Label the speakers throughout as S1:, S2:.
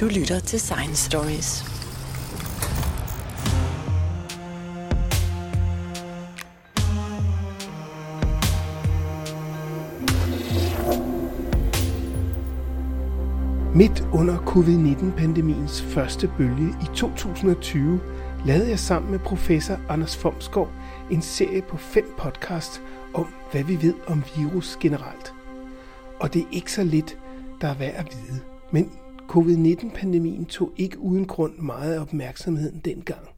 S1: Du lytter til Science Stories.
S2: Midt under covid-19-pandemiens første bølge i 2020 lavede jeg sammen med professor Anders Fomskov en serie på fem podcast om, hvad vi ved om virus generelt. Og det er ikke så lidt, der er værd at vide. Men covid-19-pandemien tog ikke uden grund meget af opmærksomheden dengang.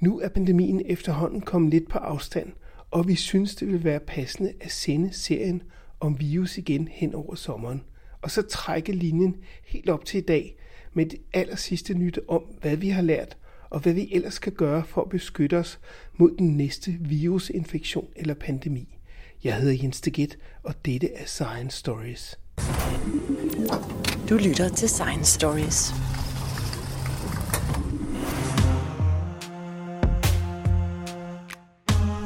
S2: Nu er pandemien efterhånden kommet lidt på afstand, og vi synes, det vil være passende at sende serien om virus igen hen over sommeren. Og så trække linjen helt op til i dag med det aller sidste nyt om, hvad vi har lært, og hvad vi ellers kan gøre for at beskytte os mod den næste virusinfektion eller pandemi. Jeg hedder Jens Deget, og dette er Science Stories.
S1: Du lytter til Science Stories.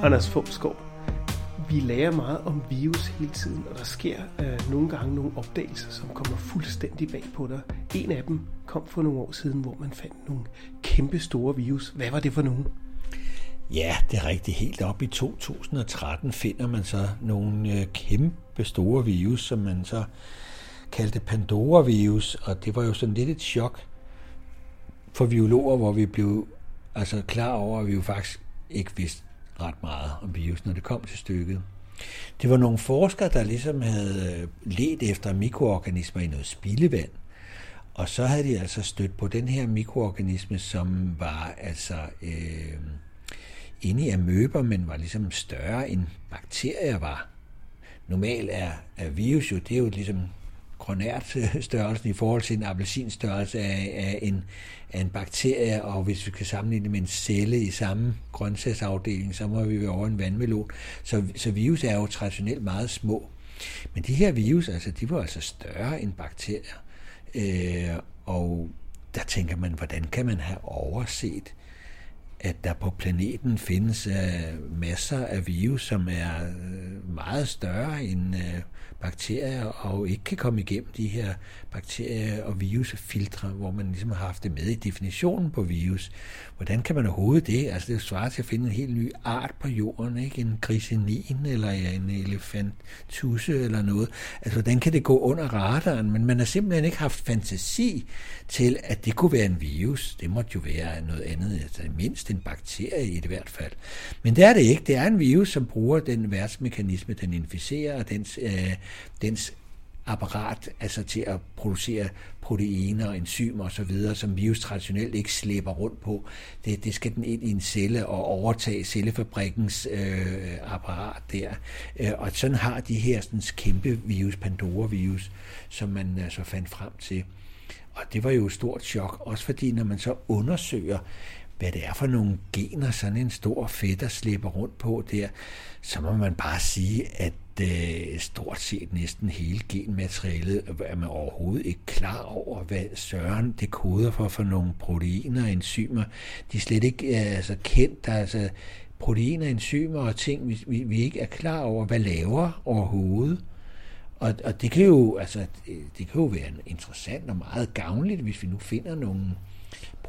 S2: Anders Fumskov, vi lærer meget om virus hele tiden, og der sker øh, nogle gange nogle opdagelser, som kommer fuldstændig bag på dig. En af dem kom for nogle år siden, hvor man fandt nogle kæmpe store virus. Hvad var det for nogen?
S3: Ja, det er rigtigt. Helt op i 2013 finder man så nogle øh, kæmpe store virus, som man så kaldte Pandora-virus, og det var jo sådan lidt et chok for biologer, hvor vi blev altså klar over, at vi jo faktisk ikke vidste ret meget om virus, når det kom til stykket. Det var nogle forskere, der ligesom havde øh, let efter mikroorganismer i noget spildevand, og så havde de altså stødt på den her mikroorganisme, som var altså øh, inde i amøber, men var ligesom større end bakterier var. Normalt er, er virus jo, det er jo ligesom kronært størrelsen i forhold til en appelsinstørrelse af, af, en, af en bakterie, og hvis vi kan sammenligne det med en celle i samme grøntsagsafdeling, så må vi være over en vandmelon. Så, så virus er jo traditionelt meget små. Men de her virus, altså, de var altså større end bakterier. Øh, og der tænker man, hvordan kan man have overset at der på planeten findes uh, masser af virus, som er uh, meget større end uh, bakterier, og ikke kan komme igennem de her bakterie- og virusfiltre, hvor man ligesom har haft det med i definitionen på virus. Hvordan kan man overhovedet det? Altså det svarer til at finde en helt ny art på jorden, ikke? En grisenin eller en elefantusse eller noget. Altså hvordan kan det gå under radaren? Men man har simpelthen ikke haft fantasi til, at det kunne være en virus. Det måtte jo være noget andet, altså mindst en bakterie i det hvert fald. Men det er det ikke. Det er en virus, som bruger den værtsmekanisme, den inficerer, og dens, øh, dens apparat altså til at producere proteiner, og enzymer osv., som virus traditionelt ikke slæber rundt på. Det, det skal den ind i en celle og overtage cellefabrikkens øh, apparat der. Øh, og sådan har de her sådan, kæmpe virus, Pandora-virus, som man altså fandt frem til. Og det var jo et stort chok, også fordi når man så undersøger, hvad det er for nogle gener, sådan en stor fætter slipper rundt på der, så må man bare sige, at øh, stort set næsten hele genmaterialet er man overhovedet ikke klar over, hvad søren det koder for for nogle proteiner og enzymer. De er slet ikke øh, altså, kendt. Der er altså proteiner, enzymer og ting, vi, vi, vi ikke er klar over, hvad laver overhovedet. Og, og det kan jo altså, det kan jo være interessant og meget gavnligt, hvis vi nu finder nogle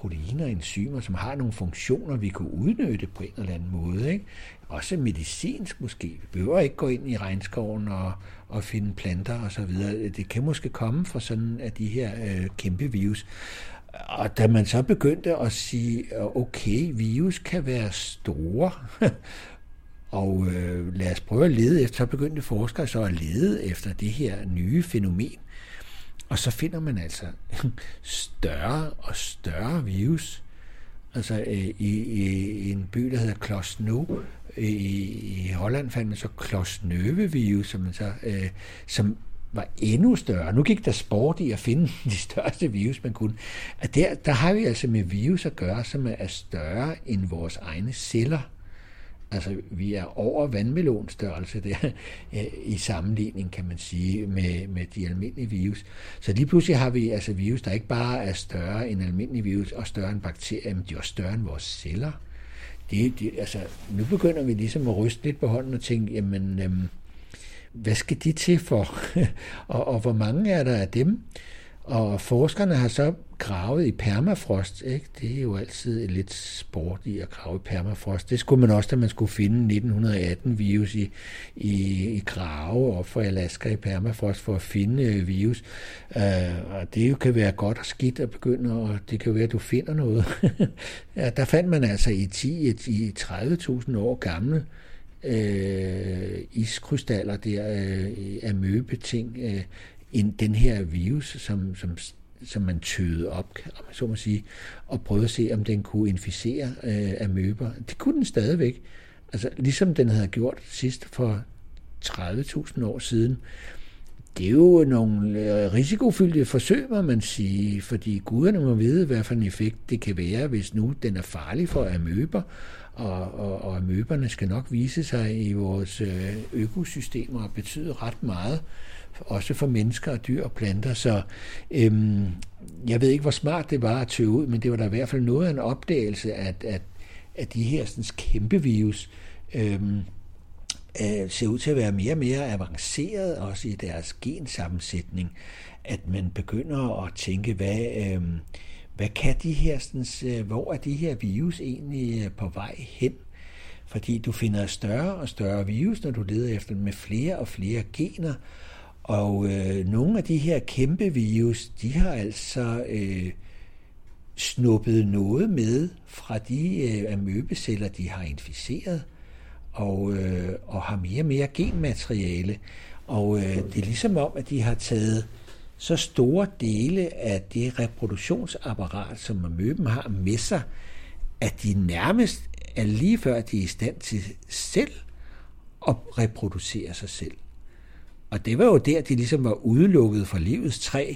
S3: proteiner og enzymer, som har nogle funktioner, vi kunne udnytte på en eller anden måde. Ikke? Også medicinsk måske. Vi behøver ikke gå ind i regnskoven og, og finde planter og så videre. Det kan måske komme fra sådan af de her øh, kæmpe virus. Og da man så begyndte at sige, okay, virus kan være store, og øh, lad os prøve at lede efter, så begyndte forskere så at lede efter det her nye fænomen, og så finder man altså større og større virus. Altså øh, i, i en by, der hedder Klosno, øh, i, i Holland fandt man så Klosnøve-virus, som, man så, øh, som var endnu større. Nu gik der sport i at finde de største virus, man kunne. At der, der har vi altså med virus at gøre, som er større end vores egne celler. Altså, vi er over vandmelonstørrelse der, øh, i sammenligning, kan man sige, med, med de almindelige virus. Så lige pludselig har vi altså virus, der ikke bare er større end almindelige virus, og større end bakterier, men de er også større end vores celler. Det, det, altså, nu begynder vi ligesom at ryste lidt på hånden og tænke, jamen, øhm, hvad skal de til for? og, og hvor mange er der af dem? Og forskerne har så gravet i permafrost. Ikke? Det er jo altid lidt sport i at grave i permafrost. Det skulle man også, da man skulle finde 1918-virus i, i, i grave op for Alaska i permafrost for at finde øh, virus. Uh, og det jo kan være godt og skidt at begynde, og det kan være, at du finder noget. ja, der fandt man altså i, 10, i 30.000 år gamle øh, iskrystaller der øh, af møbeting, øh, en, den her virus, som, som, som man tøede op, om man så må sige, og prøvede at se, om den kunne inficere øh, amøber. Det kunne den stadigvæk. Altså, ligesom den havde gjort sidst for 30.000 år siden. Det er jo nogle øh, risikofyldte forsøg, må man sige, fordi guderne må vide, hvad for en effekt det kan være, hvis nu den er farlig for amøber, og, og, og amøberne skal nok vise sig i vores øh, økosystemer og betyde ret meget også for mennesker og dyr og planter. Så øhm, jeg ved ikke, hvor smart det var at tøve ud, men det var da i hvert fald noget af en opdagelse, at, at, at de her sådan, kæmpe virus øhm, øh, ser ud til at være mere og mere avanceret også i deres gensammensætning, at man begynder at tænke, hvad, øhm, hvad kan de her, sådan, øh, hvor er de her virus egentlig øh, på vej hen? Fordi du finder større og større virus, når du leder efter dem med flere og flere gener, og øh, nogle af de her kæmpe virus, de har altså øh, snuppet noget med fra de øh, amøbeceller, de har inficeret, og, øh, og har mere og mere genmateriale. Og øh, det er ligesom om, at de har taget så store dele af det reproduktionsapparat, som amøben har med sig, at de nærmest er lige før, de er i stand til selv at reproducere sig selv. Og det var jo der, de ligesom var udelukket fra livets træ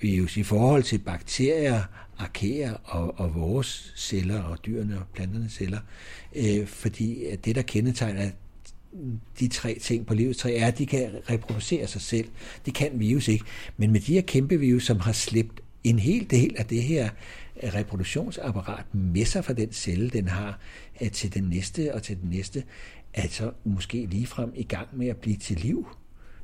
S3: virus i forhold til bakterier, arkeer og, og vores celler og dyrene og planternes celler. Øh, fordi det, der kendetegner de tre ting på livets træ, er, at de kan reproducere sig selv. Det kan virus ikke. Men med de her kæmpe virus, som har slæbt en hel del af det her reproduktionsapparat med sig fra den celle, den har, øh, til den næste og til den næste, altså måske ligefrem i gang med at blive til liv.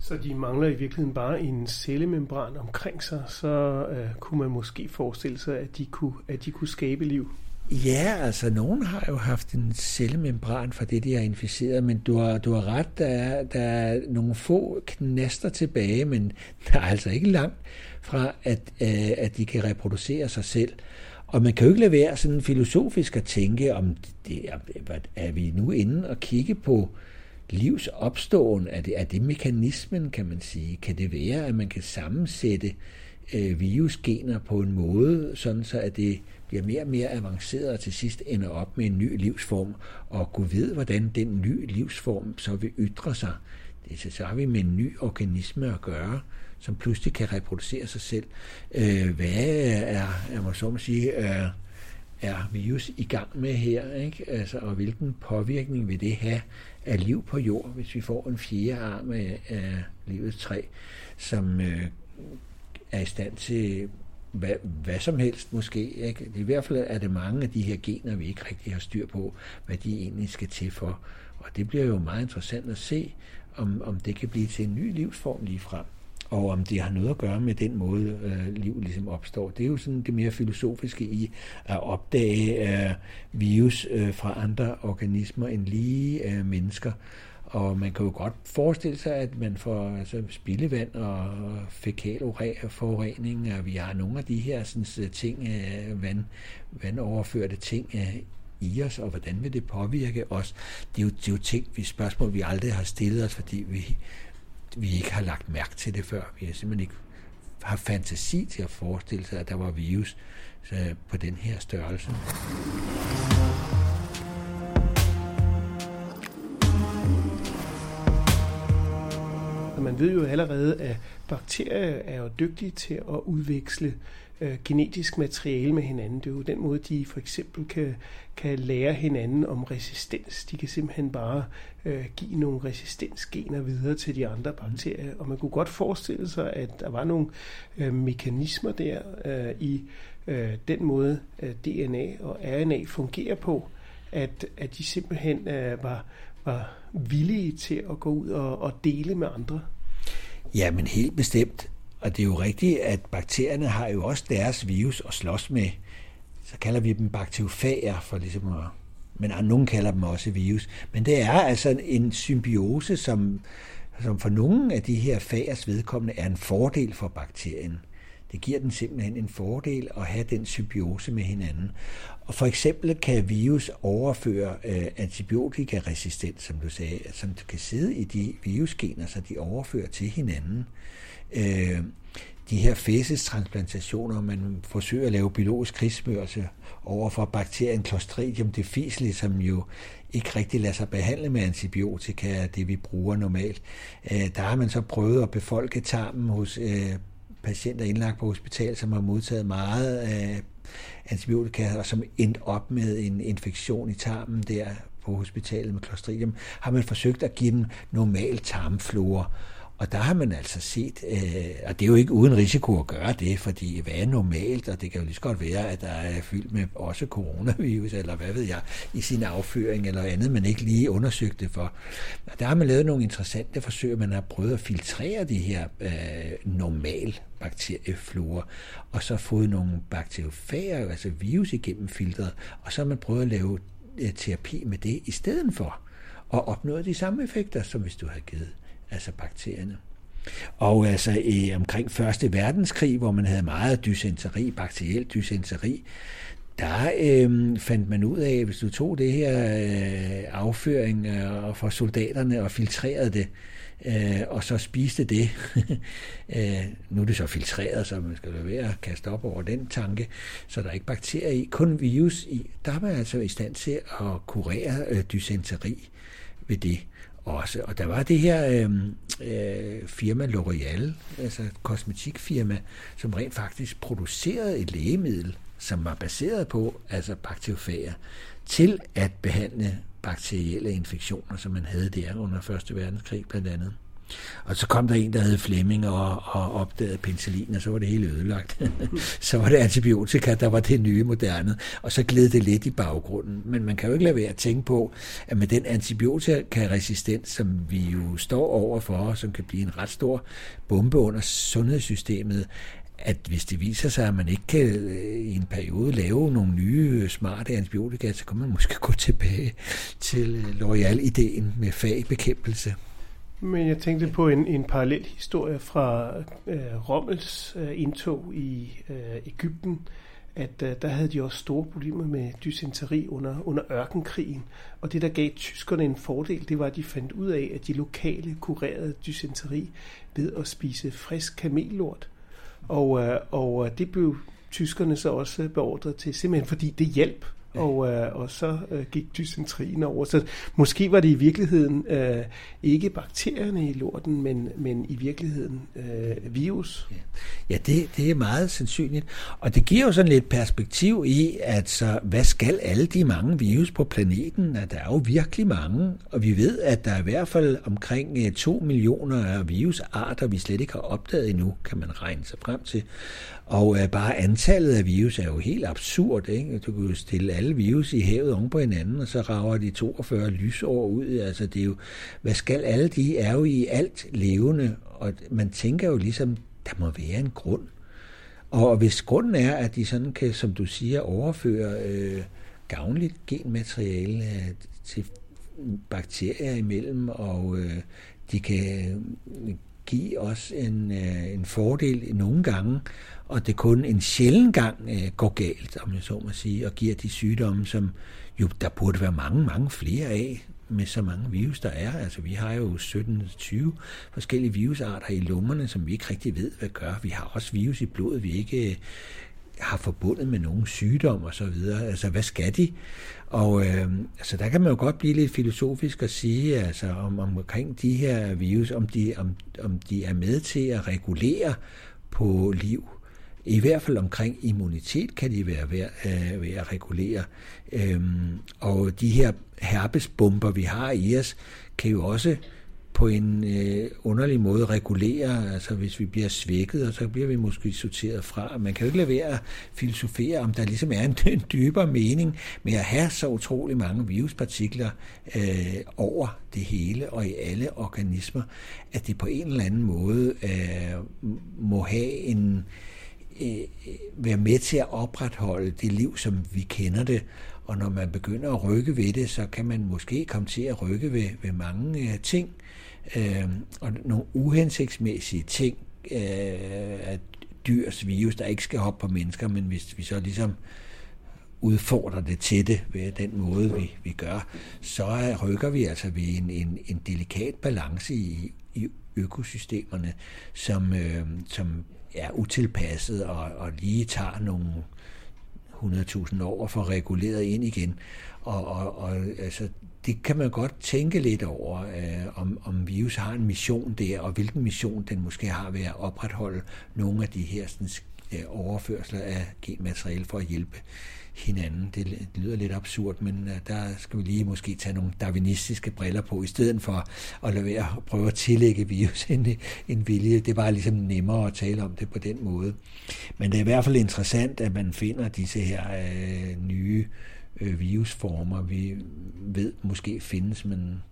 S2: Så de mangler i virkeligheden bare en cellemembran omkring sig, så øh, kunne man måske forestille sig, at de kunne, at de kunne skabe liv.
S3: Ja, altså nogen har jo haft en cellemembran for det, de har inficeret, men du har, du har ret, der er, der er nogle få knaster tilbage, men der er altså ikke langt fra, at, øh, at de kan reproducere sig selv. Og man kan jo ikke lade være sådan filosofisk at tænke, om det er, er vi nu inde og kigge på øh, livs opståen? Er det, er det mekanismen, kan man sige? Kan det være, at man kan sammensætte øh, virusgener på en måde, sådan så at det bliver mere og mere avanceret og til sidst ender op med en ny livsform, og kunne ved, hvordan den nye livsform så vil ytre sig. Det, så, så har vi med en ny organisme at gøre, som pludselig kan reproducere sig selv. Øh, hvad er, er, må så må sige, øh, er virus i gang med her, ikke? Altså, og hvilken påvirkning vil det have af liv på jord, hvis vi får en fjerde arm af, af livets træ, som øh, er i stand til hvad, hvad som helst måske. Ikke? I hvert fald er det mange af de her gener, vi ikke rigtig har styr på, hvad de egentlig skal til for. Og det bliver jo meget interessant at se, om, om det kan blive til en ny livsform lige frem og om det har noget at gøre med den måde, øh, liv ligesom opstår. Det er jo sådan det mere filosofiske i at opdage øh, virus øh, fra andre organismer end lige øh, mennesker. Og man kan jo godt forestille sig, at man får altså, spildevand og fækalforurening, og vi har nogle af de her sådan, øh, ting, øh, vand, vandoverførte ting øh, i os, og hvordan vil det påvirke os? Det er jo, det er jo ting, vi spørgsmål, vi aldrig har stillet os, fordi vi, vi ikke har lagt mærke til det før. Vi har simpelthen ikke har fantasi til at forestille sig, at der var virus på den her størrelse.
S2: Man ved jo allerede, at bakterier er jo dygtige til at udveksle øh, genetisk materiale med hinanden. Det er jo den måde, de for eksempel kan, kan lære hinanden om resistens. De kan simpelthen bare øh, give nogle resistensgener videre til de andre bakterier. Og man kunne godt forestille sig, at der var nogle øh, mekanismer der øh, i øh, den måde, øh, DNA og RNA fungerer på, at, at de simpelthen øh, var, var villige til at gå ud og, og dele med andre.
S3: Ja, men helt bestemt. Og det er jo rigtigt, at bakterierne har jo også deres virus at slås med. Så kalder vi dem bakteriofager, for ligesom at, men nogen kalder dem også virus. Men det er altså en symbiose, som, som for nogle af de her fagers vedkommende er en fordel for bakterien. Det giver den simpelthen en fordel at have den symbiose med hinanden. Og for eksempel kan virus overføre øh, antibiotikaresistens, som du sagde, som kan sidde i de virusgener, så de overfører til hinanden. Øh, Øh, de her fæsestransplantationer, man forsøger at lave biologisk krigsmørelse over for bakterien Clostridium difficile, som jo ikke rigtig lader sig behandle med antibiotika, det vi bruger normalt. Øh, der har man så prøvet at befolke tarmen hos øh, patienter indlagt på hospital, som har modtaget meget af antibiotika, og som endte op med en infektion i tarmen der på hospitalet med Clostridium, har man forsøgt at give dem normal tarmflora. Og der har man altså set, øh, og det er jo ikke uden risiko at gøre det, fordi hvad er normalt, og det kan jo lige så godt være, at der er fyldt med også coronavirus, eller hvad ved jeg, i sin afføring eller andet, man ikke lige undersøgte det for. Og der har man lavet nogle interessante forsøg, man har prøvet at filtrere de her øh, normal bakterieflora, og så fået nogle bakteriofager, altså virus igennem filtret, og så har man prøvet at lave øh, terapi med det i stedet for, og opnået de samme effekter, som hvis du havde givet altså bakterierne. Og altså i, omkring Første Verdenskrig, hvor man havde meget dysenteri, bakteriel dysenteri, der øh, fandt man ud af, at hvis du tog det her øh, afføring øh, fra soldaterne og filtrerede det, øh, og så spiste det. øh, nu er det så filtreret, så man skal lade være at kaste op over den tanke, så der er ikke bakterier i, kun virus i. Der er man altså i stand til at kurere øh, dysenteri ved det også. Og der var det her øh, øh, firma L'Oreal, altså et kosmetikfirma, som rent faktisk producerede et lægemiddel, som var baseret på altså bakteriofager, til at behandle bakterielle infektioner, som man havde der under 1. verdenskrig blandt andet. Og så kom der en, der hed Flemming og, og opdagede penicillin, og så var det hele ødelagt. så var det antibiotika, der var det nye moderne, og så gled det lidt i baggrunden. Men man kan jo ikke lade være at tænke på, at med den antibiotikaresistens, som vi jo står over for, som kan blive en ret stor bombe under sundhedssystemet, at hvis det viser sig, at man ikke kan øh, i en periode lave nogle nye øh, smarte antibiotika, så kan man måske gå tilbage til øh, L'Oreal-ideen med fagbekæmpelse.
S2: Men jeg tænkte på en, en parallel historie fra øh, Rommels øh, indtog i øh, Ægypten, at øh, der havde de også store problemer med dysenteri under, under ørkenkrigen. Og det, der gav tyskerne en fordel, det var, at de fandt ud af, at de lokale kurerede dysenteri ved at spise frisk kamellort. Og, øh, og øh, det blev tyskerne så også beordret til, simpelthen fordi det hjalp og, øh, og så øh, gik dysenterien over. Så måske var det i virkeligheden øh, ikke bakterierne i lorten, men, men i virkeligheden øh, virus.
S3: Ja, ja det, det er meget sandsynligt. Og det giver jo sådan lidt perspektiv i, at så, hvad skal alle de mange virus på planeten? At der er jo virkelig mange, og vi ved, at der er i hvert fald omkring øh, 2 millioner af virusarter, vi slet ikke har opdaget endnu, kan man regne sig frem til. Og øh, bare antallet af virus er jo helt absurd. Ikke? Du kan jo stille alle virus i havet om på hinanden, og så rager de 42 lysår ud. Altså det er jo, hvad skal alle de er jo i alt levende, og man tænker jo ligesom, der må være en grund. Og hvis grunden er, at de sådan kan, som du siger, overføre øh, gavnligt genmateriale øh, til bakterier imellem, og øh, de kan øh, give os en, øh, en fordel nogle gange, og det kun en sjælden gang øh, går galt, om jeg så må sige, og giver de sygdomme, som jo der burde være mange, mange flere af, med så mange virus, der er. Altså, vi har jo 17-20 forskellige virusarter i lungerne, som vi ikke rigtig ved, hvad gør. Vi har også virus i blodet, vi ikke øh, har forbundet med nogen sygdom og så videre. Altså, hvad skal de? Og øh, altså, der kan man jo godt blive lidt filosofisk og sige, altså, om, omkring de her virus, om de, om, om de er med til at regulere på liv. I hvert fald omkring immunitet kan de være ved, øh, ved at regulere. Øhm, og de her herpesbomber, vi har i os, kan jo også på en øh, underlig måde regulere, altså hvis vi bliver svækket, og så bliver vi måske sorteret fra. Man kan jo ikke lade være at filosofere, om der ligesom er en, en dybere mening med at have så utrolig mange viruspartikler øh, over det hele og i alle organismer, at det på en eller anden måde øh, må have en, øh, være med til at opretholde det liv, som vi kender det. Og når man begynder at rykke ved det, så kan man måske komme til at rykke ved, ved mange øh, ting. Øh, og nogle uhensigtsmæssige ting øh, at dyrs virus, der ikke skal hoppe på mennesker, men hvis vi så ligesom udfordrer det til det ved den måde, vi, vi gør, så rykker vi altså ved en, en, en delikat balance i, i økosystemerne, som, øh, som er utilpasset og, og lige tager nogle 100.000 år for reguleret ind igen. Og, og, og altså, det kan man godt tænke lidt over, øh, om, om virus har en mission der, og hvilken mission den måske har ved at opretholde nogle af de her sådan, øh, overførsler af genmateriale for at hjælpe hinanden. Det lyder lidt absurd, men øh, der skal vi lige måske tage nogle darwinistiske briller på, i stedet for at lade være at prøve at tillægge virus en, en vilje. Det var ligesom nemmere at tale om det på den måde. Men det er i hvert fald interessant, at man finder disse her øh, nye øh, virusformer, vi ved måske findes, men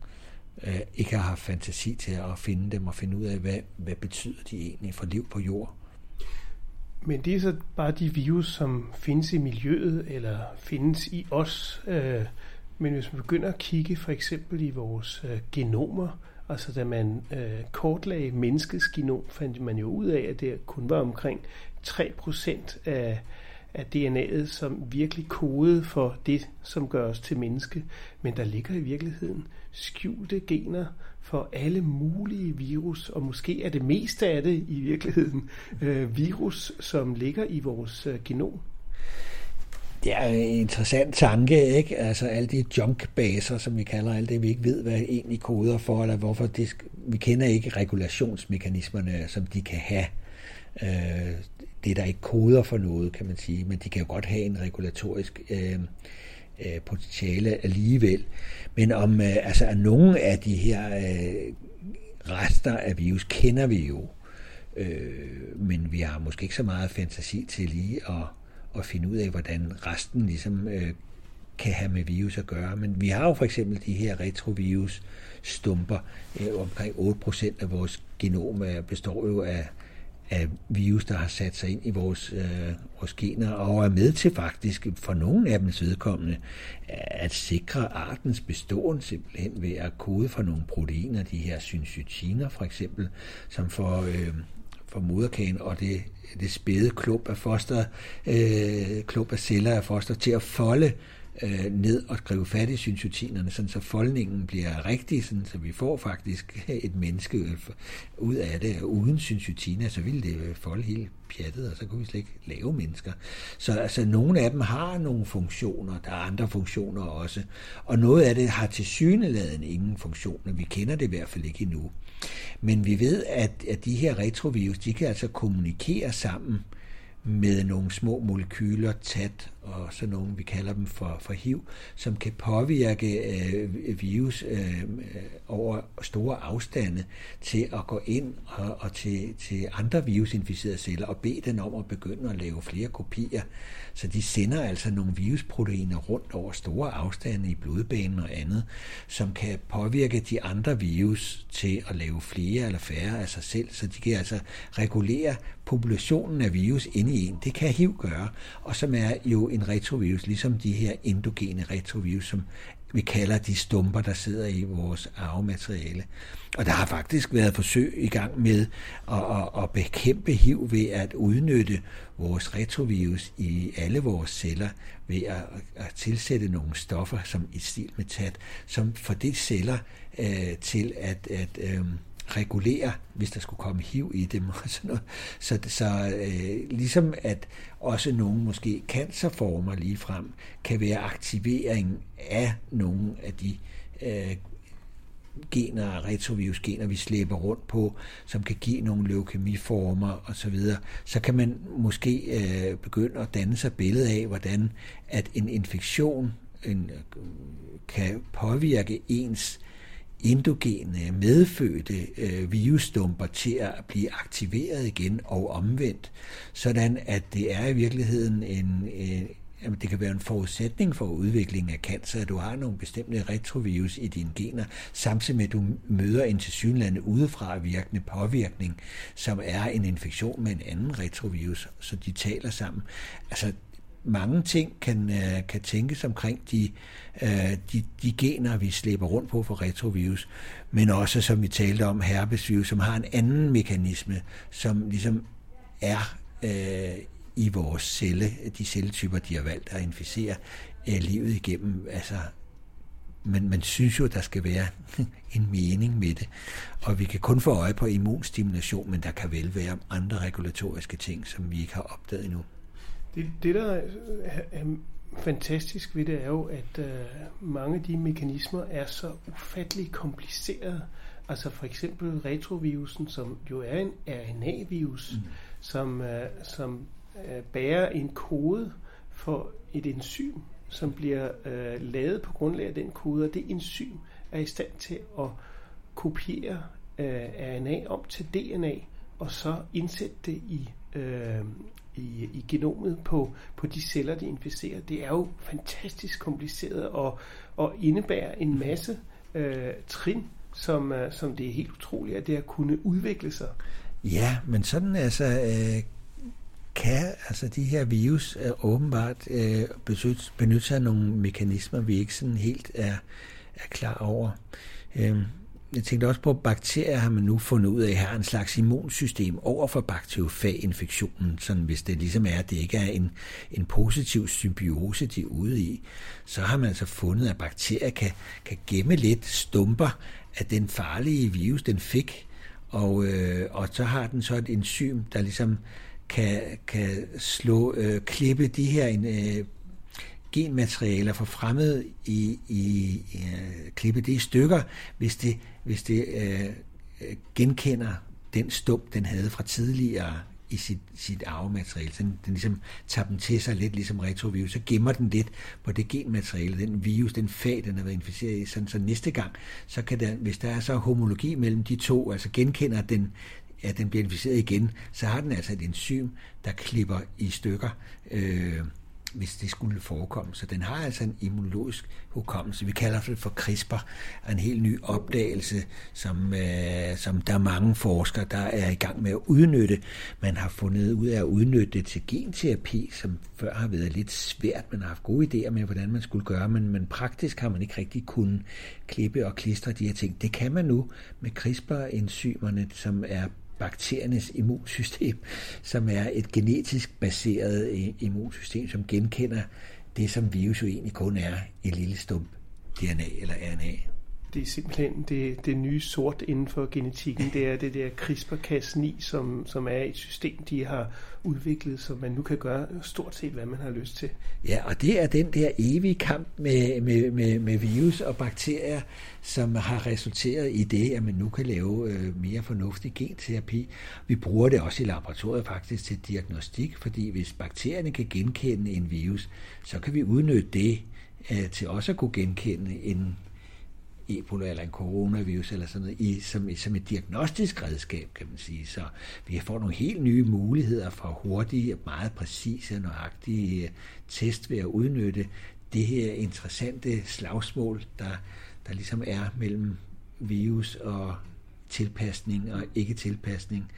S3: øh, ikke har haft fantasi til at finde dem og finde ud af, hvad, hvad betyder de egentlig for liv på jord.
S2: Men det er så bare de virus, som findes i miljøet eller findes i os. Øh, men hvis man begynder at kigge for eksempel i vores øh, genomer, altså da man øh, kortlagde menneskets genom, fandt man jo ud af, at det kun var omkring 3% af, af DNA'et, som virkelig kode for det, som gør os til menneske. Men der ligger i virkeligheden skjulte gener for alle mulige virus, og måske er det meste af det i virkeligheden øh, virus, som ligger i vores øh, genom.
S3: Det er en interessant tanke, ikke? Altså alle de junkbaser, som vi kalder alt det, vi ikke ved, hvad egentlig koder for, eller hvorfor det, vi kender ikke regulationsmekanismerne, som de kan have. Øh, det er der ikke koder for noget, kan man sige, men de kan jo godt have en regulatorisk øh, øh, potentiale alligevel. Men om øh, altså, at nogle af de her øh, rester af virus kender vi jo, øh, men vi har måske ikke så meget fantasi til lige at, at finde ud af, hvordan resten ligesom øh, kan have med virus at gøre. Men vi har jo for eksempel de her retrovirus stumper. Øh, omkring 8% af vores genom øh, består jo af af virus, der har sat sig ind i vores, øh, vores gener, og er med til faktisk for nogle af dem vedkommende at sikre artens beståen simpelthen ved at kode for nogle proteiner, de her syncytiner for eksempel, som får, øh, for moderkagen og det, det spæde klub af foster, øh, klub af celler af foster til at folde øh, ned og skrive fat i syncytinerne, sådan så foldningen bliver rigtig, sådan så vi får faktisk et menneske ud af det. Uden syncytiner, så ville det folde helt pjattet, og så kunne vi slet ikke lave mennesker. Så altså, nogle af dem har nogle funktioner, der er andre funktioner også. Og noget af det har til syneladen ingen funktioner. Vi kender det i hvert fald ikke endnu. Men vi ved, at, at de her retrovirus, de kan altså kommunikere sammen med nogle små molekyler, tæt og så nogle, vi kalder dem for, for HIV, som kan påvirke øh, virus øh, øh, over store afstande til at gå ind og, og til, til andre virusinficerede celler og bede den om at begynde at lave flere kopier. Så de sender altså nogle virusproteiner rundt over store afstande i blodbanen og andet, som kan påvirke de andre virus til at lave flere eller færre af sig selv, så de kan altså regulere populationen af virus inde i en. Det kan HIV gøre, og som er jo en retrovirus, ligesom de her endogene retrovirus, som vi kalder de stumper, der sidder i vores arvemateriale. Og der har faktisk været forsøg i gang med at, at, at bekæmpe HIV ved at udnytte vores retrovirus i alle vores celler ved at, at tilsætte nogle stoffer som i stil med tat, som får de celler øh, til at, at øh, regulere, hvis der skulle komme hiv i dem og sådan noget. Så, så øh, ligesom at også nogle måske cancerformer lige frem kan være aktivering af nogle af de øh, gener, retrovirusgener, vi slæber rundt på, som kan give nogle leukemiformer osv., så, så kan man måske øh, begynde at danne sig billede af, hvordan at en infektion en, øh, kan påvirke ens endogene medfødte øh, virusstumper til at blive aktiveret igen og omvendt, sådan at det er i virkeligheden en, en jamen, det kan være en forudsætning for udviklingen af cancer, at du har nogle bestemte retrovirus i dine gener, samtidig med at du møder en tilsyneladende udefra virkende påvirkning, som er en infektion med en anden retrovirus, så de taler sammen. Altså, mange ting kan, øh, kan tænkes omkring de, øh, de, de gener, vi slæber rundt på for retrovirus, men også, som vi talte om, herpesvirus, som har en anden mekanisme, som ligesom er øh, i vores celle, de celletyper, de har valgt at inficere øh, livet igennem. Altså, men man synes jo, der skal være en mening med det. Og vi kan kun få øje på immunstimulation, men der kan vel være andre regulatoriske ting, som vi ikke har opdaget endnu.
S2: Det, det der er fantastisk ved det, er jo, at uh, mange af de mekanismer er så ufattelig komplicerede. Altså for eksempel retrovirusen, som jo er en RNA-virus, mm. som, uh, som uh, bærer en kode for et enzym, som bliver lavet på grundlag af den kode, og det enzym er i stand til at kopiere RNA om til DNA, og så indsætte det i i, i genomet på, på de celler, de inficerer. Det er jo fantastisk kompliceret og, og indebærer en masse øh, trin, som, øh, som det er helt utroligt, at det har kunnet udvikle sig.
S3: Ja, men sådan altså... Øh kan altså de her virus øh, åbenbart øh, benytte sig af nogle mekanismer, vi ikke sådan helt er, er klar over. Øh, jeg tænkte også på, at bakterier har man nu fundet ud af, har en slags immunsystem over for bakteriofaginfektionen, sådan hvis det ligesom er, at det ikke er en, en positiv symbiose, de er ude i, så har man altså fundet, at bakterier kan, kan gemme lidt stumper af den farlige virus, den fik, og, øh, og så har den så et enzym, der ligesom kan, kan slå, øh, klippe de her øh, genmaterialer for fremmed i, i, i øh, klippe det i stykker, hvis det, hvis det øh, øh, genkender den stump, den havde fra tidligere i sit, sit arvemateriale. Så den, den ligesom tager dem til sig lidt ligesom retrovirus. Så gemmer den lidt på det genmateriale, den virus, den fag, den har været inficeret i. Sådan, så næste gang, så kan der, hvis der er så homologi mellem de to, altså genkender den, at den bliver inficeret igen, så har den altså et enzym, der klipper i stykker øh, hvis det skulle forekomme. Så den har altså en immunologisk hukommelse. Vi kalder det for CRISPR, en helt ny opdagelse, som, øh, som der er mange forskere, der er i gang med at udnytte. Man har fundet ud af at udnytte det til genterapi, som før har været lidt svært. Man har haft gode idéer med, hvordan man skulle gøre, men, men praktisk har man ikke rigtig kunnet klippe og klistre de her ting. Det kan man nu med CRISPR-enzymerne, som er bakteriernes immunsystem, som er et genetisk baseret øh, immunsystem, som genkender det, som virus jo egentlig kun er et lille stump DNA eller RNA
S2: det er simpelthen det, det nye sort inden for genetikken. Det er det der CRISPR-Cas9, som, som er et system, de har udviklet, så man nu kan gøre stort set, hvad man har lyst til.
S3: Ja, og det er den der evige kamp med, med, med, med virus og bakterier, som har resulteret i det, at man nu kan lave øh, mere fornuftig genterapi. Vi bruger det også i laboratoriet faktisk til diagnostik, fordi hvis bakterierne kan genkende en virus, så kan vi udnytte det øh, til også at kunne genkende en Ebola eller en coronavirus eller sådan noget, i, som, som et diagnostisk redskab, kan man sige. Så vi får nogle helt nye muligheder for hurtige, meget præcise og nøjagtige øh, test ved at udnytte det her interessante slagsmål, der, der ligesom er mellem virus og tilpasning og ikke tilpasning.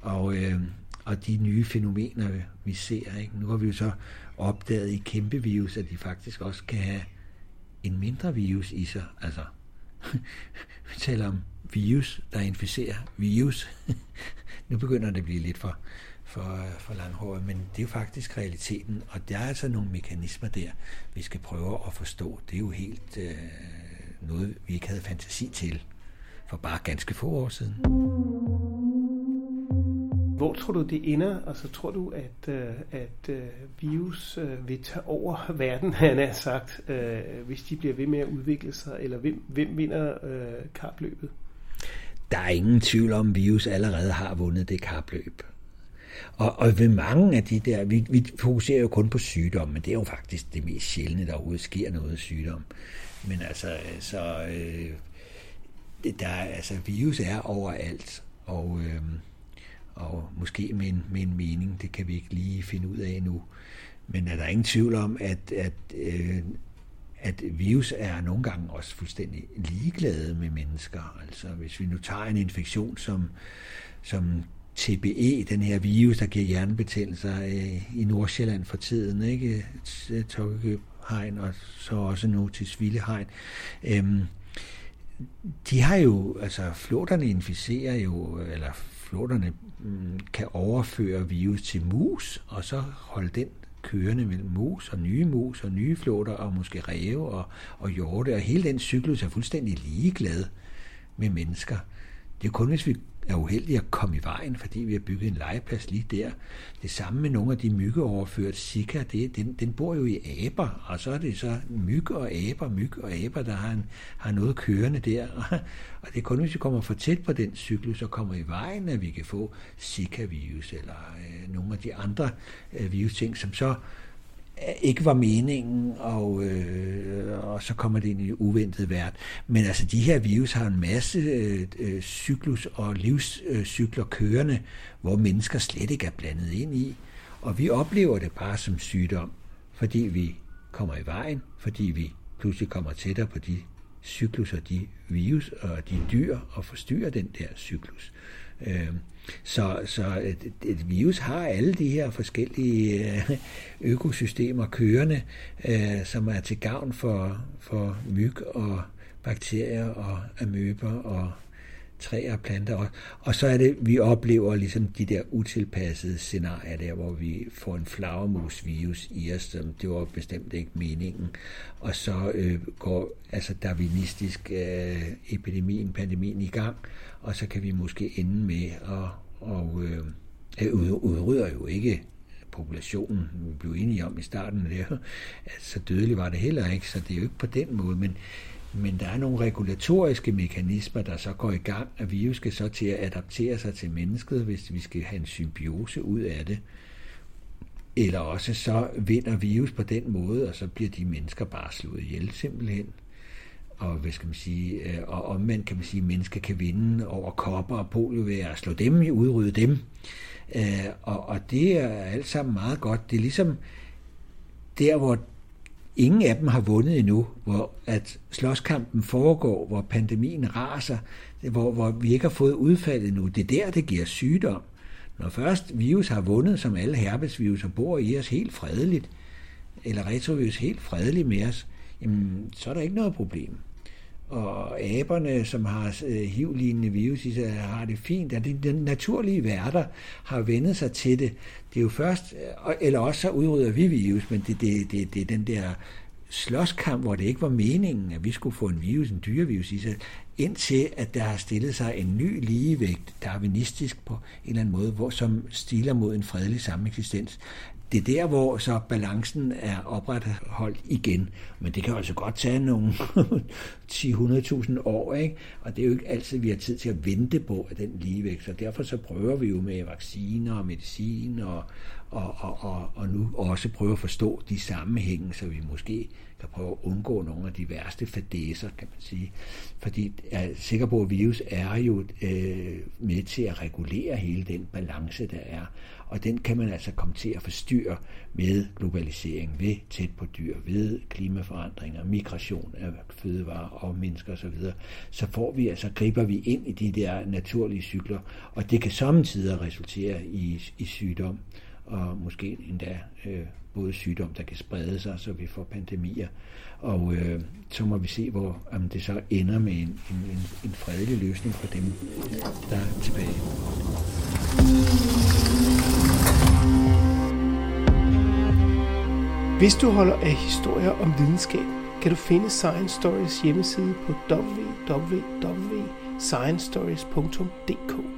S3: Og, øh, og de nye fænomener, vi ser. Ikke? Nu har vi jo så opdaget i kæmpe virus, at de faktisk også kan have en mindre virus i sig. Altså vi taler om virus, der inficerer virus. nu begynder det at blive lidt for, for, for langhåret, men det er jo faktisk realiteten, og der er altså nogle mekanismer der, vi skal prøve at forstå. Det er jo helt øh, noget, vi ikke havde fantasi til for bare ganske få år siden.
S2: Hvor tror du, det ender? Altså, tror du, at, øh, at øh, virus øh, vil tage over verden, han har sagt, hvis de bliver ved med at udvikle sig? Eller hvem, hvem vinder kapløbet?
S3: Der er ingen tvivl om, at virus allerede har vundet det kapløb. Og, og ved mange af de der, vi, vi fokuserer jo kun på sygdom, men det er jo faktisk det mest sjældne, der overhovedet sker noget sygdom. Men altså, så, øh, der, altså virus er overalt, og øh, og måske med en, med en mening, det kan vi ikke lige finde ud af nu. men er der ingen tvivl om, at, at, øh, at virus er nogle gange også fuldstændig ligeglade med mennesker. Altså hvis vi nu tager en infektion som, som TBE, den her virus, der giver hjernebetændelser øh, i Nordsjælland for tiden, ikke? Tokkehegn og så også nu til Svillehegn. Øhm, de har jo, altså flåterne inficerer jo, eller flåterne mm, kan overføre virus til mus, og så holde den kørende mellem mus og nye mus og nye flåter og måske ræve og, og hjorte, og hele den cyklus er fuldstændig ligeglad med mennesker. Det er kun, hvis vi er uheldige at komme i vejen, fordi vi har bygget en legeplads lige der. Det samme med nogle af de myggeoverført Zika, det, den, den bor jo i aber, og så er det så myg og aber, myg og aber, der har, en, har noget kørende der. Og det er kun, hvis vi kommer for tæt på den cyklus og kommer i vejen, at vi kan få Zika-virus eller øh, nogle af de andre øh, virusting, som så ikke var meningen, og, øh, og så kommer det ind i uventet værd. Men altså, de her virus har en masse øh, øh, cyklus og livscykler kørende, hvor mennesker slet ikke er blandet ind i. Og vi oplever det bare som sygdom, fordi vi kommer i vejen, fordi vi pludselig kommer tættere på de cyklus og de virus og de dyr og forstyrrer den der cyklus. Øh, så, så et, et virus har alle de her forskellige øh, økosystemer kørende, øh, som er til gavn for, for myg og bakterier og amøber og træer og planter. Og, og så er det, vi oplever ligesom de der utilpassede scenarier der, hvor vi får en flagermusvirus i os, som det var bestemt ikke meningen. Og så øh, går altså darwinistisk øh, epidemien, pandemien i gang, og så kan vi måske ende med at og, øh, udrydder jo ikke populationen. Vi blev enige om i starten, at så dødelig var det heller ikke, så det er jo ikke på den måde, men men der er nogle regulatoriske mekanismer, der så går i gang, at virus skal så til at adaptere sig til mennesket, hvis vi skal have en symbiose ud af det. Eller også så vinder virus på den måde, og så bliver de mennesker bare slået ihjel simpelthen. Og hvad skal man sige, øh, og omvendt kan man sige, at mennesker kan vinde over kopper og polio ved at slå dem, i, udrydde dem. Øh, og, og det er alt sammen meget godt. Det er ligesom der, hvor Ingen af dem har vundet endnu, hvor at slåskampen foregår, hvor pandemien raser, hvor, hvor vi ikke har fået udfaldet endnu. Det er der, det giver sygdom. Når først virus har vundet, som alle herpesvirus og bor i os helt fredeligt, eller retrovirus helt fredeligt med os, jamen, så er der ikke noget problem og aberne, som har øh, hivlignende virus i sig, har det fint. At den naturlige værter har vendet sig til det. Det er jo først, øh, eller også så udrydder vi virus, men det, det, det, det er den der slåskamp, hvor det ikke var meningen, at vi skulle få en virus, en dyrevirus i sig, indtil at der har stillet sig en ny ligevægt, darwinistisk på en eller anden måde, hvor, som stiler mod en fredelig sameksistens det er der, hvor så balancen er opretholdt igen. Men det kan altså godt tage nogle 10-100.000 år, ikke? og det er jo ikke altid, vi har tid til at vente på at den ligevægt. Så derfor så prøver vi jo med vacciner og medicin og, og, og, og, og nu også prøve at forstå de sammenhænge, så vi måske kan prøve at undgå nogle af de værste fadæser, kan man sige. Fordi jeg er sikker på, at virus er jo øh, med til at regulere hele den balance, der er. Og den kan man altså komme til at forstyrre med globalisering, ved tæt på dyr, ved klimaforandringer, migration af fødevarer og mennesker osv. Så, så får vi altså, griber vi ind i de der naturlige cykler, og det kan samtidig resultere i, i sygdom og måske endda øh, både sygdom, der kan sprede sig, så vi får pandemier. Og øh, så må vi se, hvor om det så ender med en, en, en, en fredelig løsning for dem, der er tilbage.
S2: Hvis du holder af historier om videnskab, kan du finde Science Stories hjemmeside på www.sciencestories.dk.